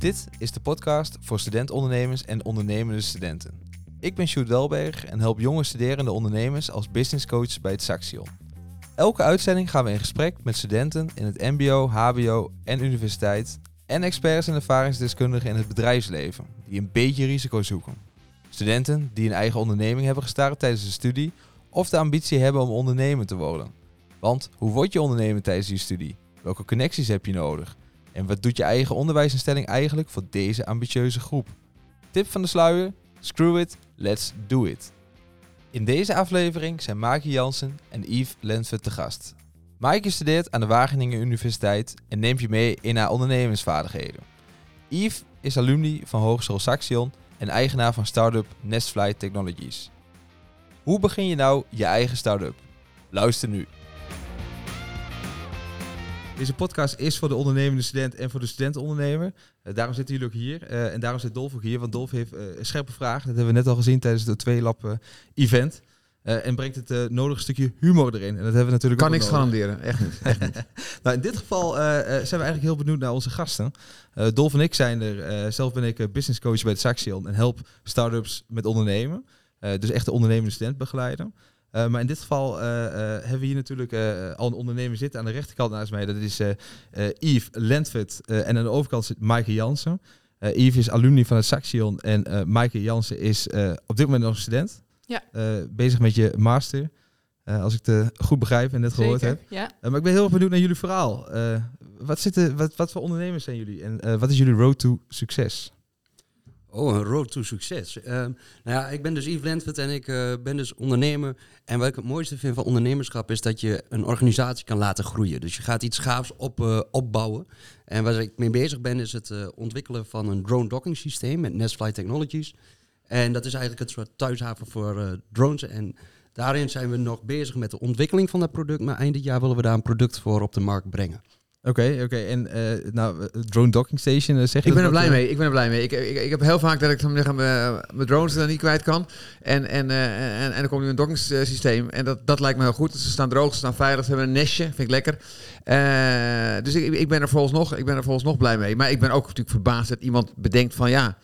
Dit is de podcast voor studentondernemers en ondernemende studenten. Ik ben Sjoerd Welberg en help jonge studerende ondernemers als business coach bij het Saxion. Elke uitzending gaan we in gesprek met studenten in het MBO, HBO en universiteit en experts en ervaringsdeskundigen in het bedrijfsleven die een beetje risico zoeken. Studenten die een eigen onderneming hebben gestart tijdens de studie of de ambitie hebben om ondernemer te worden. Want hoe word je ondernemer tijdens je studie? Welke connecties heb je nodig? En wat doet je eigen onderwijsinstelling eigenlijk voor deze ambitieuze groep? Tip van de sluier: screw it, let's do it. In deze aflevering zijn Maaike Jansen en Yves Lentvet te gast. Maaike studeert aan de Wageningen Universiteit en neemt je mee in haar ondernemersvaardigheden. Yves is alumni van Hogeschool Saxion en eigenaar van start-up Nestfly Technologies. Hoe begin je nou je eigen start-up? Luister nu. Deze podcast is voor de ondernemende student en voor de studentondernemer. Uh, daarom zitten jullie ook hier. Uh, en daarom zit Dolf ook hier. Want Dolf heeft uh, een scherpe vraag. Dat hebben we net al gezien tijdens het twee-lap event. en brengt het nodige stukje humor erin. En dat hebben we natuurlijk kan niks garanderen. Echt niet. Echt niet. nou, in dit geval zijn we eigenlijk heel benieuwd naar onze gasten. Dolf en ik zijn er. zelf ben ik business coach bij het Saxion. En help startups met ondernemen. dus echt de ondernemende student begeleiden. Uh, maar in dit geval uh, uh, hebben we hier natuurlijk al een ondernemer zitten aan de rechterkant naast mij. Dat is Yves Lentvet en aan de overkant zit Maaike Jansen. Yves is alumni van het Saxion en Maaike Jansen is op dit moment nog student. Ja. bezig met je master. als ik het goed begrijp en net Zeker, gehoord heb. Ja. maar ik ben heel erg benieuwd naar jullie verhaal. wat, zitten, wat, wat voor ondernemers zijn jullie en wat is jullie road to succes? Oh, een road to succes. Uh, nou ja, ik ben dus Yves Lentvet en ik uh, ben dus ondernemer. En wat ik het mooiste vind van ondernemerschap is dat je een organisatie kan laten groeien. Dus je gaat iets gaafs op, uh, opbouwen. En waar ik mee bezig ben is het uh, ontwikkelen van een drone docking systeem met Nestfly Technologies. En dat is eigenlijk het soort thuishaven voor drones. En daarin zijn we nog bezig met de ontwikkeling van dat product. Maar eind dit jaar willen we daar een product voor op de markt brengen. Oké, oké. En uh, nou, drone docking station, uh, zeg je Ik ben er blij mee. Ik ben er blij mee. Ik, ik, ik heb heel vaak dat ik zeggen, mijn drones er niet kwijt kan. En, en, en, en er komt nu een dockingssysteem. En dat, dat lijkt me heel goed. Ze staan droog, ze staan veilig, ze hebben een nestje. Vind ik lekker. dus ik, ik, ben er volgens nog, ik ben er volgens nog blij mee. Maar ik ben ook natuurlijk verbaasd dat iemand bedenkt van ja...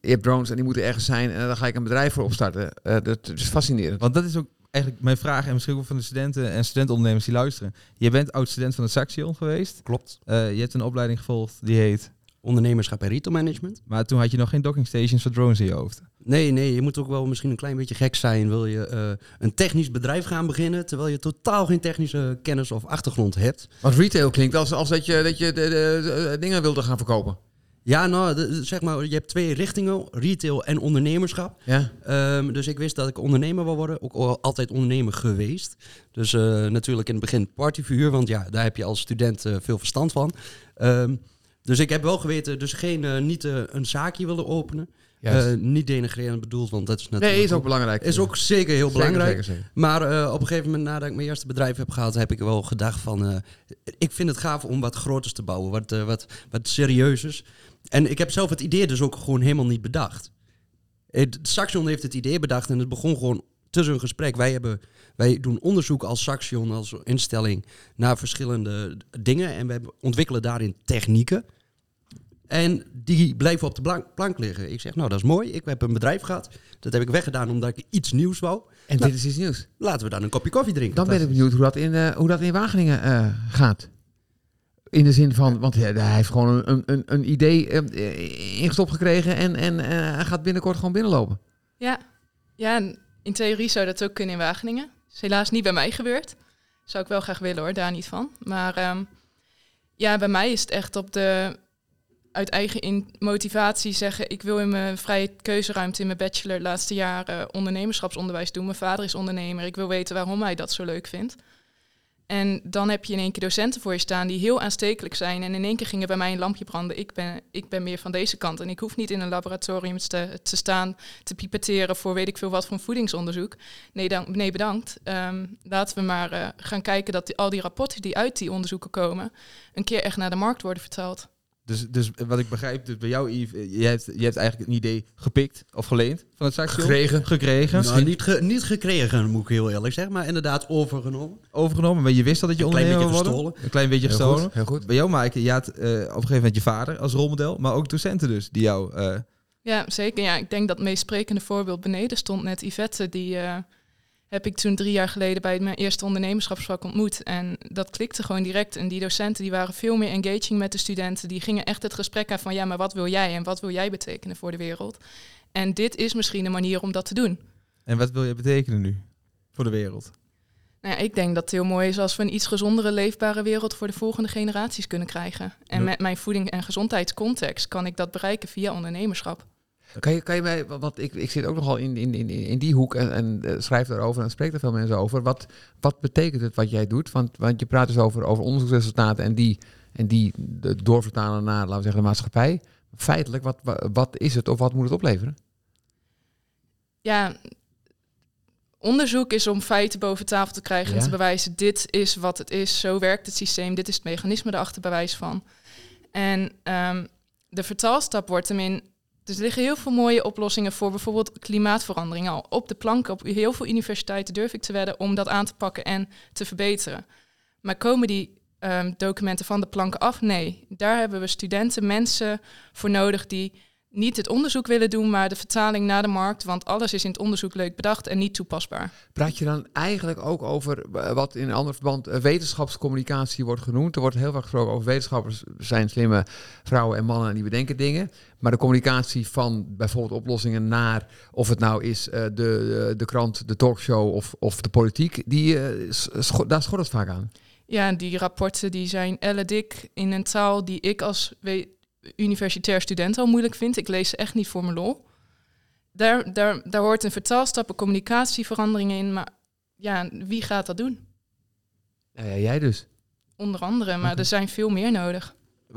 Je hebt drones en die moeten ergens zijn en dan ga ik een bedrijf voor opstarten. dat is fascinerend. Want dat is ook eigenlijk mijn vraag, en misschien ook van de studenten en studentondernemers die luisteren. Je bent oud-student van het Saxion geweest. Klopt. Uh, je hebt een opleiding gevolgd die heet... Ondernemerschap en retail management. Maar toen had je nog geen docking stations voor drones in je hoofd. Nee, nee, je moet ook wel misschien een klein beetje gek zijn. Wil je uh, een technisch bedrijf gaan beginnen, terwijl je totaal geen technische kennis of achtergrond hebt. Want retail klinkt als, als dat je, dat je de, de, de dingen wilde gaan verkopen. Ja, nou, de, zeg maar, je hebt twee richtingen, retail en ondernemerschap. Ja. Um, dus ik wist dat ik ondernemer wil worden, ook altijd ondernemer geweest. Dus uh, natuurlijk in het begin partyvuur, want ja, daar heb je als student uh, veel verstand van. Um, dus ik heb wel geweten, dus geen, uh, niet een zaakje willen openen. niet denigrerend bedoeld, want dat is natuurlijk... Nee, is ook belangrijk. Is ook zeker heel zeker, belangrijk. Zeker, zeker. Maar op een gegeven moment, nadat ik mijn eerste bedrijf heb gehad, heb ik wel gedacht van... ik vind het gaaf om wat groters te bouwen, wat, wat, wat serieuzers. En ik heb zelf het idee dus ook gewoon helemaal niet bedacht. Saxion heeft het idee bedacht en het begon gewoon tussen een gesprek. Wij, hebben, wij doen onderzoek als Saxion, als instelling, naar verschillende dingen. En we ontwikkelen daarin technieken. En die blijven op de plank, plank liggen. Ik zeg, nou dat is mooi. Ik heb een bedrijf gehad. Dat heb ik weggedaan omdat ik iets nieuws wou. En nou, dit is iets nieuws. Laten we dan een kopje koffie drinken. Dan ben ik benieuwd hoe dat in, uh, hoe dat in Wageningen uh, gaat. In de zin van, want hij heeft gewoon een, een, een idee uh, ingestopt gekregen en, en uh, hij gaat binnenkort gewoon binnenlopen. Ja. ja, in theorie zou dat ook kunnen in Wageningen. Is helaas niet bij mij gebeurd. Zou ik wel graag willen hoor, daar niet van. Maar um, ja, bij mij is het echt op de uit eigen motivatie zeggen... ik wil in mijn vrije keuzeruimte in mijn bachelor laatste jaar ondernemerschapsonderwijs doen. Mijn vader is ondernemer. Ik wil weten waarom hij dat zo leuk vindt. En dan heb je in één keer docenten voor je staan die heel aanstekelijk zijn. En in één keer ging bij mij een lampje branden. Ik ben, ik ben meer van deze kant. En ik hoef niet in een laboratorium te, te staan, te pipetteren voor weet ik veel wat voor voedingsonderzoek. Nee, dan, nee bedankt. Um, laten we maar uh, gaan kijken dat al die rapporten die uit die onderzoeken komen, een keer echt naar de markt worden vertaald. Dus, dus wat ik begrijp, dus bij jou Yves, eh, je hebt, je hebt eigenlijk een idee gepikt of geleend van het Saxion. Gekregen. Gekregen. Nou, niet, ge- niet gekregen, moet ik heel eerlijk zeggen, maar inderdaad overgenomen. Overgenomen, maar je wist al dat je Een klein ondernemer beetje wilde worden? gestolen. Een klein beetje Heel gestolen. goed, heel goed. Bij jou, Maaike, je had eh, op een gegeven moment je vader als rolmodel, maar ook docenten dus, die jou... eh, Ja, zeker. Ja, ik denk dat het meest sprekende voorbeeld beneden stond net Yvette. Die eh, heb ik toen drie jaar geleden bij mijn eerste ondernemerschapsvak ontmoet. En dat klikte gewoon direct. En die docenten die waren veel meer engaging met de studenten. Die gingen echt het gesprek aan van ja, maar wat wil jij en wat wil jij betekenen voor de wereld? En dit is misschien een manier om dat te doen. en wat wil je betekenen nu voor de wereld? Nou ja, ik denk dat het heel mooi is als we een iets gezondere, leefbare wereld voor de volgende generaties kunnen krijgen. En met mijn voeding- en gezondheidscontext kan ik dat bereiken via ondernemerschap. Kan je, kan je mij, want ik, ik zit ook nogal in, in, in, in die hoek en, en eh, schrijf daarover en spreek er veel mensen over. Wat, wat betekent het wat jij doet? Want, want je praat dus over, over onderzoeksresultaten en die, en die doorvertalen naar, laten we zeggen, de maatschappij. Feitelijk, wat, wa- wat is het of wat moet het opleveren? ja, onderzoek is om feiten boven tafel te krijgen en te bewijzen, dit is wat het is, zo werkt het systeem, dit is het mechanisme erachter bewijs van. En ehm, de vertaalstap wordt hem in, dus er liggen heel veel mooie oplossingen voor bijvoorbeeld klimaatverandering al op de plank. Op heel veel universiteiten durf ik te wedden om dat aan te pakken en te verbeteren. Maar komen die ehm, documenten van de planken af? Nee, daar hebben we studenten, mensen voor nodig die niet het onderzoek willen doen, maar de vertaling naar de markt. Want alles is in het onderzoek leuk bedacht en niet toepasbaar. Praat je dan eigenlijk ook over eh, wat in een ander verband eh, wetenschapscommunicatie wordt genoemd? Er wordt heel vaak gesproken over wetenschappers zijn slimme vrouwen en mannen en die bedenken dingen. Maar de communicatie van bijvoorbeeld oplossingen naar, of het nou is eh, de, de, krant, de talkshow of, of de politiek, die, scho- daar schort het vaak aan. Ja, die rapporten die zijn elle dik in een taal die ik als we- universitair student al moeilijk vind. Ik lees ze echt niet voor mijn lol. Daar, daar, daar hoort een vertaalstap, een communicatieveranderingen in. Maar ja, wie gaat dat doen? Nou ja, jij dus. Onder andere, maar er zijn veel meer nodig.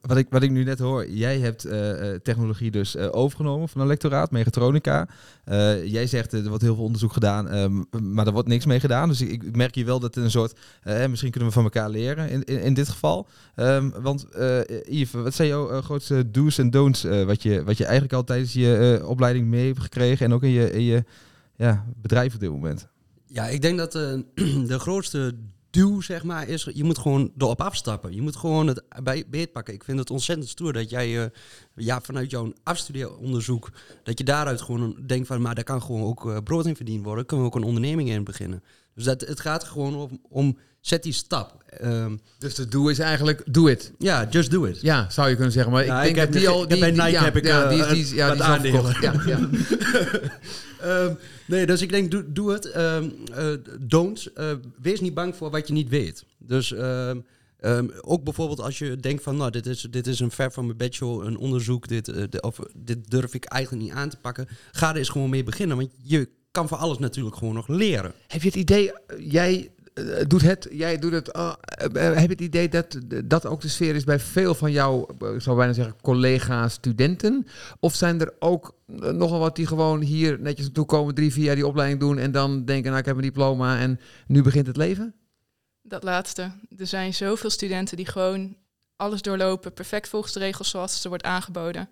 Wat ik, wat ik nu net hoor, jij hebt eh, eh, technologie dus eh, overgenomen van een lectoraat, mechatronica. Eh, jij zegt, er wordt heel veel onderzoek gedaan, ehm, maar er wordt niks mee gedaan. Dus ik, ik merk hier wel dat een soort, misschien kunnen we van elkaar leren in, in, dit geval. Ehm, want Yves, wat zijn jouw grootste do's en don'ts, wat, je, wat je eigenlijk al tijdens je opleiding mee hebt gekregen en ook in je, in je ja, bedrijf op dit moment? Ja, ik denk dat de grootste duw, zeg maar, is... Je moet gewoon erop afstappen. Je moet gewoon het bij beet pakken. Ik vind het ontzettend stoer dat jij eh, ja, vanuit jouw afstudeeronderzoek... dat je daaruit gewoon denkt van... maar daar kan gewoon ook eh, brood in verdiend worden. Kunnen we ook een onderneming in beginnen. Dus dat, het gaat gewoon om, om zet die stap. Ehm, Dus de doe is eigenlijk doe it. ja, just do it. Ja, zou je kunnen zeggen. Maar Ja, ik denk ik heb dat die al... Die, bij Nike ja, heb ik, ja, eh, die, is- die, ja, die aandelen. Ja, ja. Ehm, nee, dus ik denk, doe, doe het. Ehm eh, don't. eh, wees niet bang voor wat je niet weet. Dus ehm, ehm, ook bijvoorbeeld als je denkt van, nou, dit is, dit is een ver van mijn bedshow, een onderzoek, dit, eh, de- of dit durf ik eigenlijk niet aan te pakken. Ga er eens gewoon mee beginnen, want je kan voor alles natuurlijk gewoon nog leren. Heb je het idee, eh, jij eh, doet het, jij doet het, ah, eh, eh, heb je het idee dat dat ook de sfeer is bij veel van jouw, eh, ik zou bijna zeggen, collega-studenten? Of zijn er ook eh, nogal wat die gewoon hier netjes naartoe komen, drie, vier jaar die opleiding doen en dan denken, nou ik heb een diploma en nu begint het leven? Dat laatste. Er zijn zoveel studenten die gewoon alles doorlopen, perfect volgens de regels zoals ze wordt aangeboden.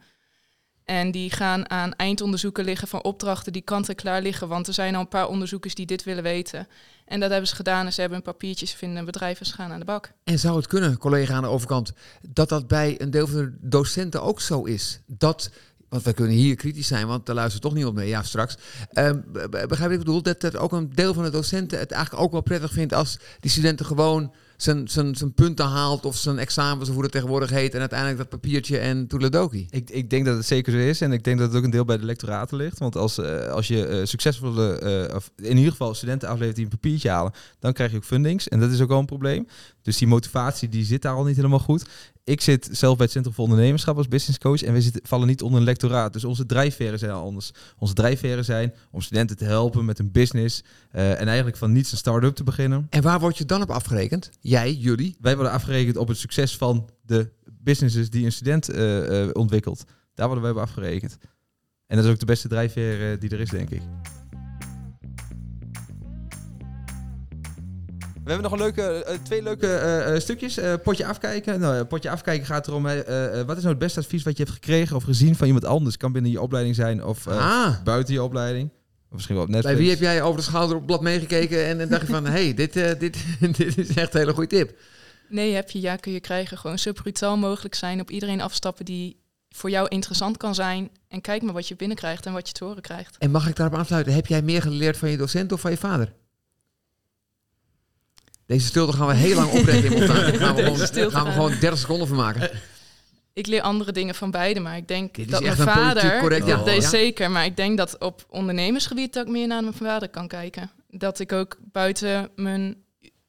En die gaan aan eindonderzoeken liggen van opdrachten die kant-en-klaar liggen, want er zijn al een paar onderzoekers die dit willen weten. En dat hebben ze gedaan en ze hebben een papiertje, ze vinden en ze gaan aan de bak. En zou het kunnen, collega aan de overkant, dat dat bij een deel van de docenten ook zo is? Dat, want wij kunnen hier kritisch zijn, want daar luistert toch op mee, ja straks. Be- begrijp ik bedoel, dat, dat ook een deel van de docenten het eigenlijk ook wel prettig vindt als die studenten gewoon zijn, zijn, zijn punten haalt of zijn examens of hoe dat tegenwoordig heet en uiteindelijk dat papiertje en toeledoki. Ik, ik denk dat het zeker zo is. En ik denk dat het ook een deel bij de lectoraten ligt. Want als, eh, als je eh, succesvolle, eh, of in ieder geval studenten aflevert die een papiertje halen, dan krijg je ook fundings. En dat is ook al een probleem. Dus die motivatie die zit daar al niet helemaal goed. Ik zit zelf bij het Centrum voor Ondernemerschap als business coach. En we zitten, vallen niet onder een lectoraat. Dus onze drijfveren zijn anders. Onze drijfveren zijn om studenten te helpen met een business. eh, en eigenlijk van niets een start-up te beginnen. En waar word je dan op afgerekend? Jij, jullie? Wij worden afgerekend op het succes van de businesses die een student eh, eh, ontwikkelt. Daar worden wij op afgerekend. En dat is ook de beste drijfveer die er is, denk ik. We hebben nog een leuke, eh, twee leuke eh, eh, stukjes. Eh, potje afkijken. Nou, potje afkijken gaat erom, wat is nou het beste advies wat je hebt gekregen of gezien van iemand anders? Kan binnen je opleiding zijn of eh, ah, buiten je opleiding. Of misschien wel op Netflix. bij wie heb jij over de schouder op het blad meegekeken en, en dacht je van, hé, hey, dit, eh, dit, dit is echt een hele goede tip. Nee, heb je, ja, kun je krijgen. Gewoon zo brutaal mogelijk zijn. Op iedereen afstappen die voor jou interessant kan zijn. En kijk maar wat je binnenkrijgt en wat je te horen krijgt. En mag ik daarop aansluiten? Heb jij meer geleerd van je docent of van je vader? Deze stilte gaan we heel lang oprekken in. Daar gaan we gewoon, gaan we gewoon 30 seconden van maken. Ik leer andere dingen van beide, maar ik denk Dit dat mijn vader... correct ja, ja. zeker. Maar ik denk dat op ondernemersgebied dat ik meer naar mijn vader kan kijken. Dat ik ook buiten mijn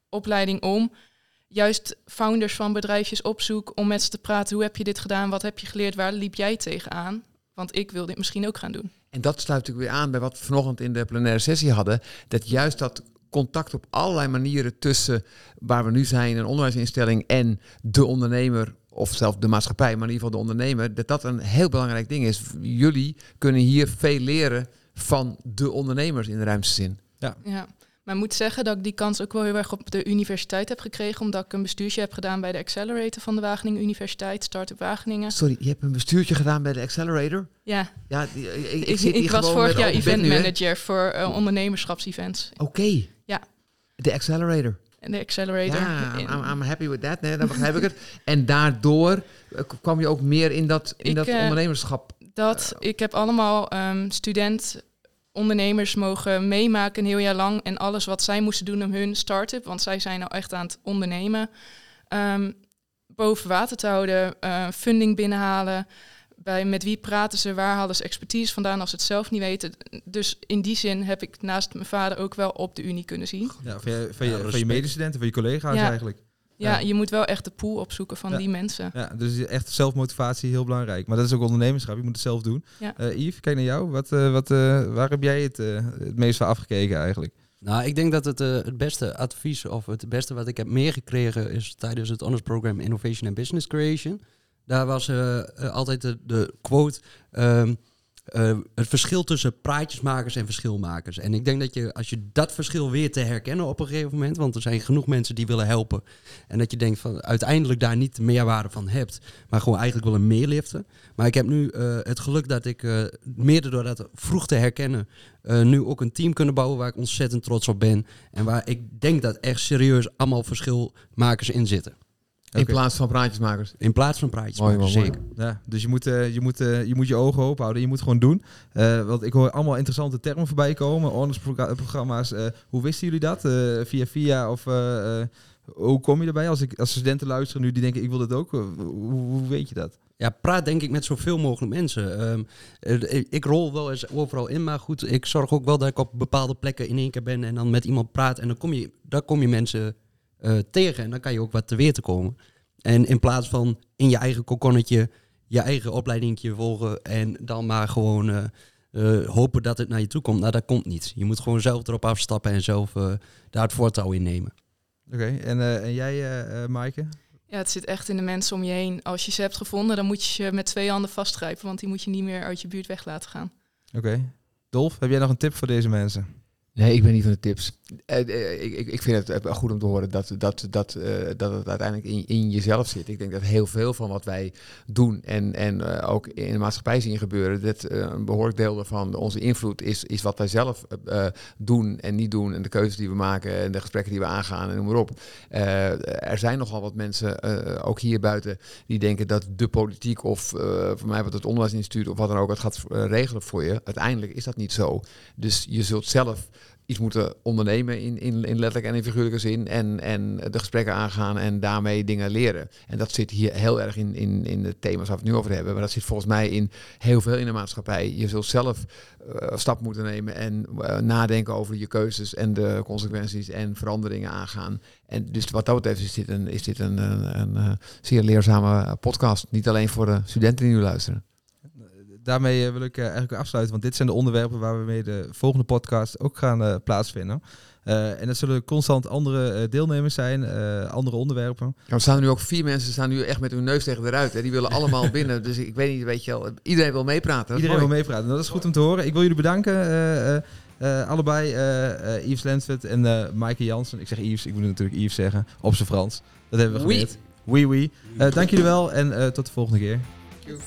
opleiding om juist founders van bedrijfjes opzoek om met ze te praten. Hoe heb je dit gedaan? Wat heb je geleerd? Waar liep jij tegenaan? Want ik wil dit misschien ook gaan doen. En dat sluit natuurlijk weer aan bij wat we vanochtend in de plenaire sessie hadden. Dat juist dat contact op allerlei manieren tussen waar we nu zijn, een onderwijsinstelling en de ondernemer, of zelfs de maatschappij, maar in ieder geval de ondernemer, dat dat een heel belangrijk ding is. Jullie kunnen hier veel leren van de ondernemers in de ruimste zin. Ja. Maar ik moet zeggen dat ik die kans ook wel heel erg op de universiteit heb gekregen. Omdat ik een bestuursje heb gedaan bij de Accelerator van de Wageningen Universiteit, Startup Wageningen. Sorry, je hebt een bestuurtje gedaan bij de Accelerator? Ja, Ja, die- ik, ik, ik, zit hier ik was gewoon vorig met jaar open bek event nu, hè? manager voor eh, ondernemerschapsevents. Oké. Ja. De Accelerator. En de Accelerator. Ja, I'm, I'm happy with that. Nee, dan begrijp ik het. En daardoor eh, kwam je ook meer in dat, in Ik, dat eh, ondernemerschap. Dat ik heb allemaal ehm, student ondernemers mogen meemaken een heel jaar lang. En alles wat zij moesten doen om hun start-up, want zij zijn nou echt aan het ondernemen, ehm, boven water te houden, eh, funding binnenhalen. Bij met wie praten ze, waar halen ze expertise vandaan als ze het zelf niet weten. Dus in die zin heb ik naast mijn vader ook wel op de Unie kunnen zien. Ja, van, je, van, je, van je medestudenten, van je collega's Ja. eigenlijk. Ja, Ja. je moet wel echt de pool opzoeken van Ja. die mensen. Ja, dus echt zelfmotivatie heel belangrijk. Maar dat is ook ondernemerschap, je moet het zelf doen. Ja. Eh, Yves, kijk naar jou. Wat, eh, wat, eh, waar heb jij het, het meest van afgekeken eigenlijk? Nou, ik denk dat het, het beste advies of het beste wat ik heb meegekregen is tijdens het honors program Innovation and Business Creation. Daar was eh, eh, altijd de, de quote: ehm, eh, het verschil tussen praatjesmakers en verschilmakers. En ik denk dat je, als je dat verschil weer te herkennen op een gegeven moment, want er zijn genoeg mensen die willen helpen, en dat je denkt van uiteindelijk daar niet de meerwaarde van hebt, maar gewoon eigenlijk willen meeliften. Maar ik heb nu het geluk dat ik, eh mede door dat vroeg te herkennen, nu ook een team kunnen bouwen waar ik ontzettend trots op ben. En waar ik denk dat echt serieus allemaal verschilmakers in zitten. In plaats van praatjesmakers. In plaats van praatjes. Mooi, maken, mooi, zeker. Ja, dus je moet, eh, je, moet, eh, je moet je ogen open houden. Je moet gewoon doen. Eh, want ik hoor allemaal interessante termen voorbij komen. Honors-programma's. eh, hoe wisten jullie dat? Eh, via via? Of eh, eh, hoe kom je erbij? Als, ik, als studenten luisteren nu die denken ik wil dit ook. hoe, hoe weet je dat? Ja, praat denk ik met zoveel mogelijk mensen. Ehm, eh, ik- rol wel eens overal in, maar goed, ik zorg ook wel dat ik op bepaalde plekken in één keer ben en dan met iemand praat. En dan kom je, dan kom je mensen eh, tegen en dan kan je ook wat te weten komen. En in plaats van in je eigen kokonnetje je eigen opleidingje volgen en dan maar gewoon eh, eh, hopen dat het naar je toe komt. Nou, dat komt niet. Je moet gewoon zelf erop afstappen en zelf eh, daar het voortouw in nemen. Oké, en, eh, en jij, eh eh, Maaike? Ja, het zit echt in de mensen om je heen. Als je ze hebt gevonden, dan moet je ze met twee handen vastgrijpen, want die moet je niet meer uit je buurt weg laten gaan. Oké. Dolf, heb jij nog een tip voor deze mensen? Nee, ik ben niet van de tips. Eh, eh, ik, vind het goed om te horen dat, dat, dat, eh, dat het uiteindelijk in, in jezelf zit. Ik denk dat heel veel van wat wij doen en, en ook in de maatschappij zien gebeuren, dat een behoorlijk deel daarvan, onze invloed, is, is wat wij zelf doen en niet doen. En de keuzes die we maken en de gesprekken die we aangaan en noem maar op. Er zijn nogal wat mensen, ook hier buiten, die denken dat de politiek of voor mij wat het onderwijsinstituut of wat dan ook het gaat regelen voor je. Uiteindelijk is dat niet zo. Dus je zult zelf iets moeten ondernemen in, in, in letterlijk en in figuurlijke zin. En, en de gesprekken aangaan en daarmee dingen leren. En dat zit hier heel erg in, in, in de thema's waar we het nu over hebben. Maar dat zit volgens mij in heel veel in de maatschappij. Je zult zelf eh stap moeten nemen en eh, nadenken over je keuzes en de consequenties en veranderingen aangaan. En dus wat dat betreft is dit een, is dit een, een, een, eh, zeer leerzame podcast. Niet alleen voor de studenten die nu luisteren. Daarmee eh, wil ik eh, eigenlijk afsluiten, want dit zijn de onderwerpen waar we mee de volgende podcast ook gaan eh, plaatsvinden. Eh, en dat zullen constant andere deelnemers zijn, eh, andere onderwerpen. Ja, er staan er nu ook vier mensen staan nu echt met hun neus tegen de ruit. Hè. Die willen allemaal binnen. Dus ik weet niet, weet je wel, iedereen wil meepraten. Iedereen wil meepraten. Dat is goed om te horen. Ik wil jullie bedanken. eh, eh, Eh, allebei eh eh, Yves Lensford en eh Maaike Jansen. Ik zeg Yves, ik moet natuurlijk Yves zeggen. Op zijn Frans. Dat hebben we geleerd. Oui, oui. Eh dank jullie wel en eh, tot de volgende keer. Thank you.